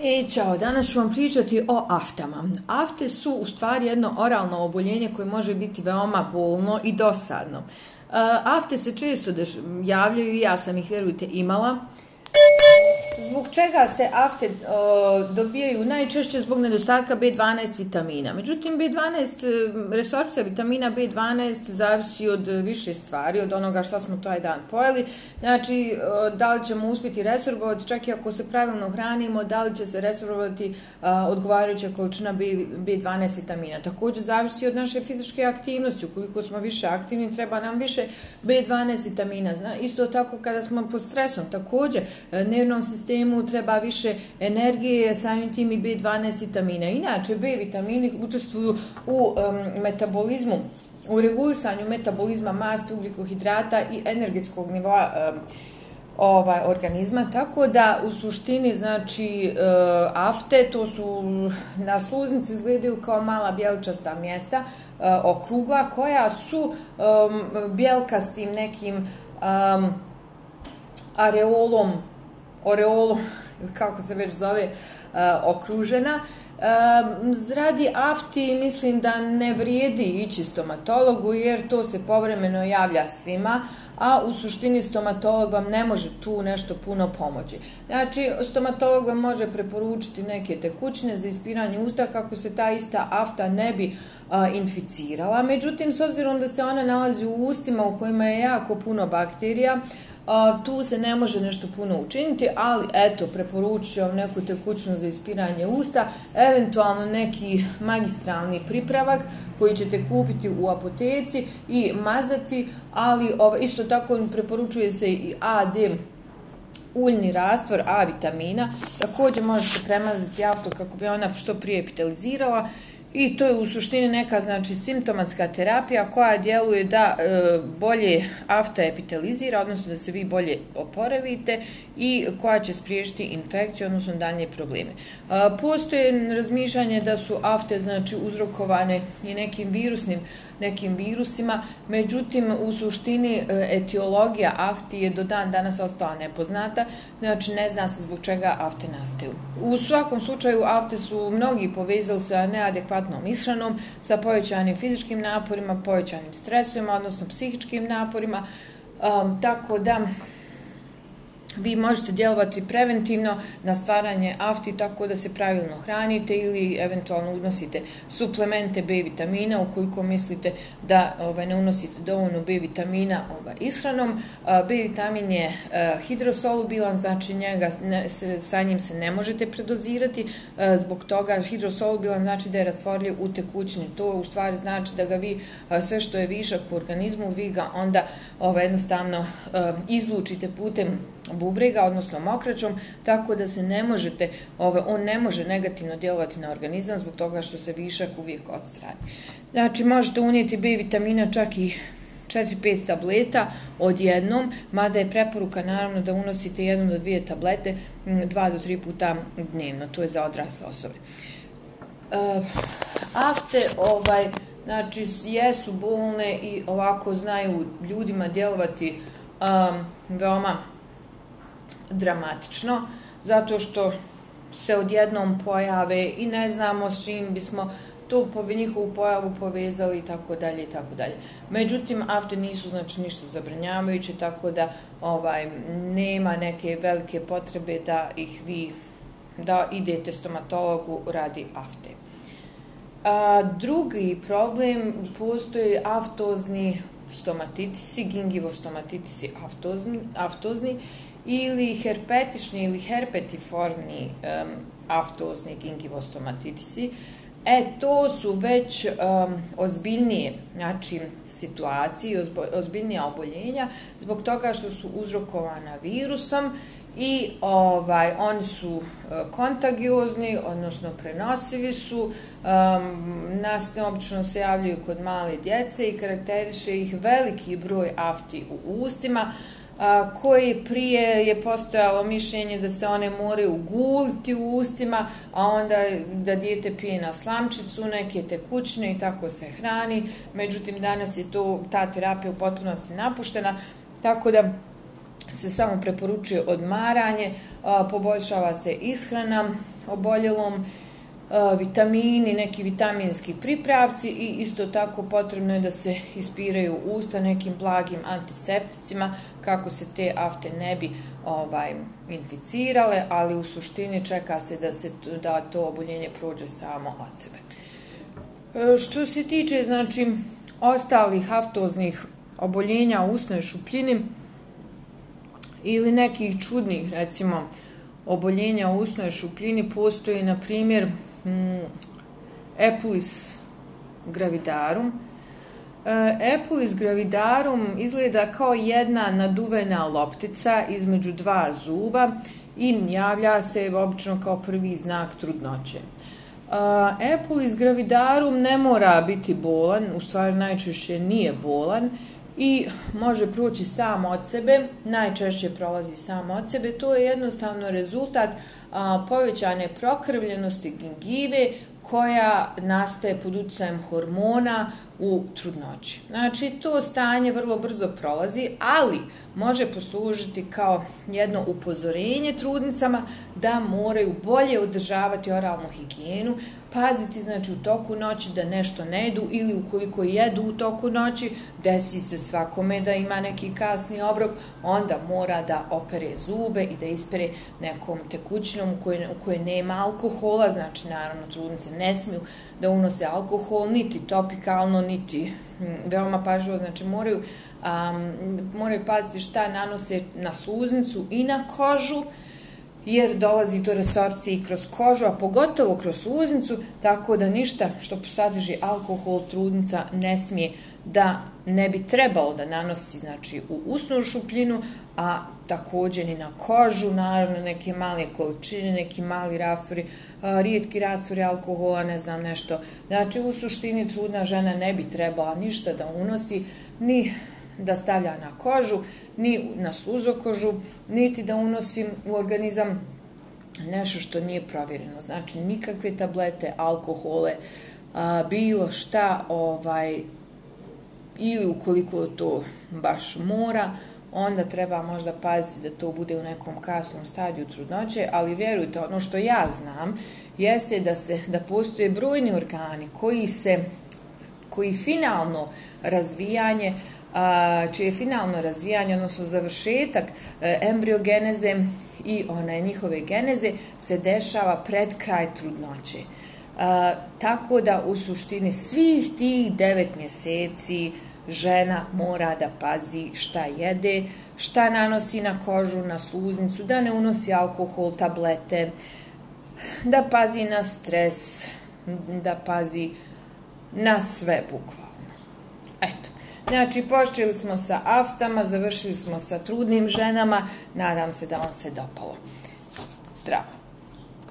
E, čao, danas ću vam pričati o aftama. Afte su u stvari jedno oralno oboljenje koje može biti veoma bolno i dosadno. E, afte se često javljaju i ja sam ih, vjerujte, imala. Zbog čega se afte o, dobijaju najčešće zbog nedostatka B12 vitamina. Međutim, B12, e, resorpcija vitamina B12 zavisi od više stvari, od onoga što smo taj dan pojeli. Znači, o, da li ćemo uspjeti resorbovati, čak i ako se pravilno hranimo, da li će se resorbovati e, odgovarajuća količina B, B12 vitamina. Također, zavisi od naše fizičke aktivnosti. Ukoliko smo više aktivni, treba nam više B12 vitamina. Zna, isto tako kada smo pod stresom, također, e, ne sistemu sistemu treba više energije, samim tim i B12 vitamina. Inače, B vitamini učestvuju u um, metabolizmu, u regulisanju metabolizma masti, ugljikohidrata i energetskog nivoa um, ovaj organizma tako da u suštini znači e, afte to su na sluznici izgledaju kao mala bjelčasta mjesta e, okrugla koja su e, bjelkastim nekim e, areolom oreolu, kako se već zove, e, okružena. E, Zradi afti mislim da ne vrijedi ići stomatologu jer to se povremeno javlja svima, a u suštini stomatolog vam ne može tu nešto puno pomoći. Znači, stomatolog vam može preporučiti neke tekućine za ispiranje usta kako se ta ista afta ne bi a, inficirala. Međutim, s obzirom da se ona nalazi u ustima u kojima je jako puno bakterija, a, tu se ne može nešto puno učiniti, ali eto, preporučujem vam neku tekućnu za ispiranje usta, eventualno neki magistralni pripravak koji ćete kupiti u apoteci i mazati, ali ovo, isto tako preporučuje se i AD uljni rastvor A vitamina, također možete premazati jabuku kako bi ona što prije epitalizirala I to je u suštini neka znači simptomatska terapija koja djeluje da e, bolje afta epitelizira, odnosno da se vi bolje oporavite i koja će spriješiti infekciju, odnosno dalje probleme. E, postoje razmišljanje da su afte znači uzrokovane i nekim virusnim nekim virusima, međutim u suštini e, etiologija afti je do dan danas ostala nepoznata, znači ne zna se zbog čega afte nastaju. U svakom slučaju afte su mnogi povezali sa adekvatnom ishranom, sa povećanim fizičkim naporima, povećanim stresovima, odnosno psihičkim naporima, um, tako da vi možete djelovati preventivno na stvaranje afti tako da se pravilno hranite ili eventualno unosite suplemente B vitamina ukoliko mislite da ovaj, ne unosite dovoljno B vitamina ovaj, ishranom. B vitamin je e, hidrosolubilan, znači njega, ne, sa njim se ne možete predozirati, e, zbog toga hidrosolubilan znači da je rastvorljiv u tekućini. To u stvari znači da ga vi e, sve što je višak u organizmu, vi ga onda ovaj, jednostavno izlučite putem bubrega, odnosno mokraćom, tako da se ne možete, ove, on ne može negativno djelovati na organizam zbog toga što se višak uvijek odstrani. Znači, možete unijeti B vitamina čak i 4-5 tableta odjednom, mada je preporuka naravno da unosite jednu do dvije tablete 2 do 3 puta dnevno, to je za odrasle osobe. E, uh, afte, ovaj, znači, jesu bolne i ovako znaju ljudima djelovati um, veoma dramatično, zato što se odjednom pojave i ne znamo s čim bismo tu po njihovu pojavu povezali i tako dalje i tako dalje. Međutim, afte nisu znači ništa zabranjavajuće, tako da ovaj nema neke velike potrebe da ih vi da idete stomatologu radi afte. A, drugi problem postoji aftozni stomatitisi, gingivostomatitisi aftozni, aftozni ili herpetični ili herpetiformni um, aftozni gingivostomatitisi, e, to su već um, ozbiljnije znači, situacije, ozbiljnija oboljenja, zbog toga što su uzrokovana virusom i ovaj oni su uh, kontagiozni, odnosno prenosivi su, um, nas obično se javljaju kod male djece i karakteriše ih veliki broj afti u ustima, a, koji prije je postojalo mišljenje da se one moraju guliti u ustima, a onda da dijete pije na slamčicu, neke tekućne i tako se hrani. Međutim, danas je to, ta terapija u potpunosti napuštena, tako da se samo preporučuje odmaranje, a, poboljšava se ishrana, oboljelom, vitamini, neki vitaminski pripravci i isto tako potrebno je da se ispiraju usta nekim blagim antisepticima kako se te afte ne bi ovaj inficirale, ali u suštini čeka se da se da to oboljenje prođe samo od sebe. E, što se tiče znači ostalih aftoznih oboljenja u usnoj šupljini ili nekih čudnih recimo oboljenja u usnoj šupljini postoji na primjer mm, Epulis gravidarum. Epulis eh, gravidarum izgleda kao jedna naduvena loptica između dva zuba i javlja se obično kao prvi znak trudnoće. Eh, Epulis gravidarum ne mora biti bolan, u stvari najčešće nije bolan i može proći sam od sebe, najčešće prolazi sam od sebe, to je jednostavno rezultat a, povećane prokrvljenosti gingive koja nastaje pod utjecajem hormona u trudnoći. Znači, to stanje vrlo brzo prolazi, ali može poslužiti kao jedno upozorenje trudnicama da moraju bolje održavati oralnu higijenu, paziti znači u toku noći da nešto ne jedu ili ukoliko jedu u toku noći, desi se svakome da ima neki kasni obrok, onda mora da opere zube i da ispere nekom tekućinom u kojoj, u kojoj nema alkohola, znači naravno trudnice ne smiju da unose alkohol, niti topikalno, niti veoma pažljivo, znači moraju, um, moraju paziti šta nanose na sluznicu i na kožu, jer dolazi do resorcije i kroz kožu, a pogotovo kroz sluznicu, tako da ništa što posadrži alkohol trudnica ne smije da ne bi trebalo da nanosi znači, u usnu šupljinu, a također ni na kožu, naravno neke male količine, neki mali rastvori, rijetki rastvori alkohola, ne znam nešto. Znači u suštini trudna žena ne bi trebala ništa da unosi, ni da stavlja na kožu, ni na sluzokožu, niti da unosim u organizam nešto što nije provjereno. Znači nikakve tablete, alkohole, a, bilo šta, ovaj, ili ukoliko to baš mora, onda treba možda paziti da to bude u nekom kasnom stadiju trudnoće, ali vjerujte, ono što ja znam jeste da se da postoje brojni organi koji se koji finalno razvijanje čije finalno razvijanje, odnosno završetak e, embriogeneze i one njihove geneze se dešava pred kraj trudnoće tako da u suštini svih tih devet mjeseci žena mora da pazi šta jede, šta nanosi na kožu, na sluznicu, da ne unosi alkohol, tablete, da pazi na stres, da pazi na sve bukvalno. Eto. Znači, počeli smo sa aftama, završili smo sa trudnim ženama. Nadam se da vam se dopalo. Zdravo!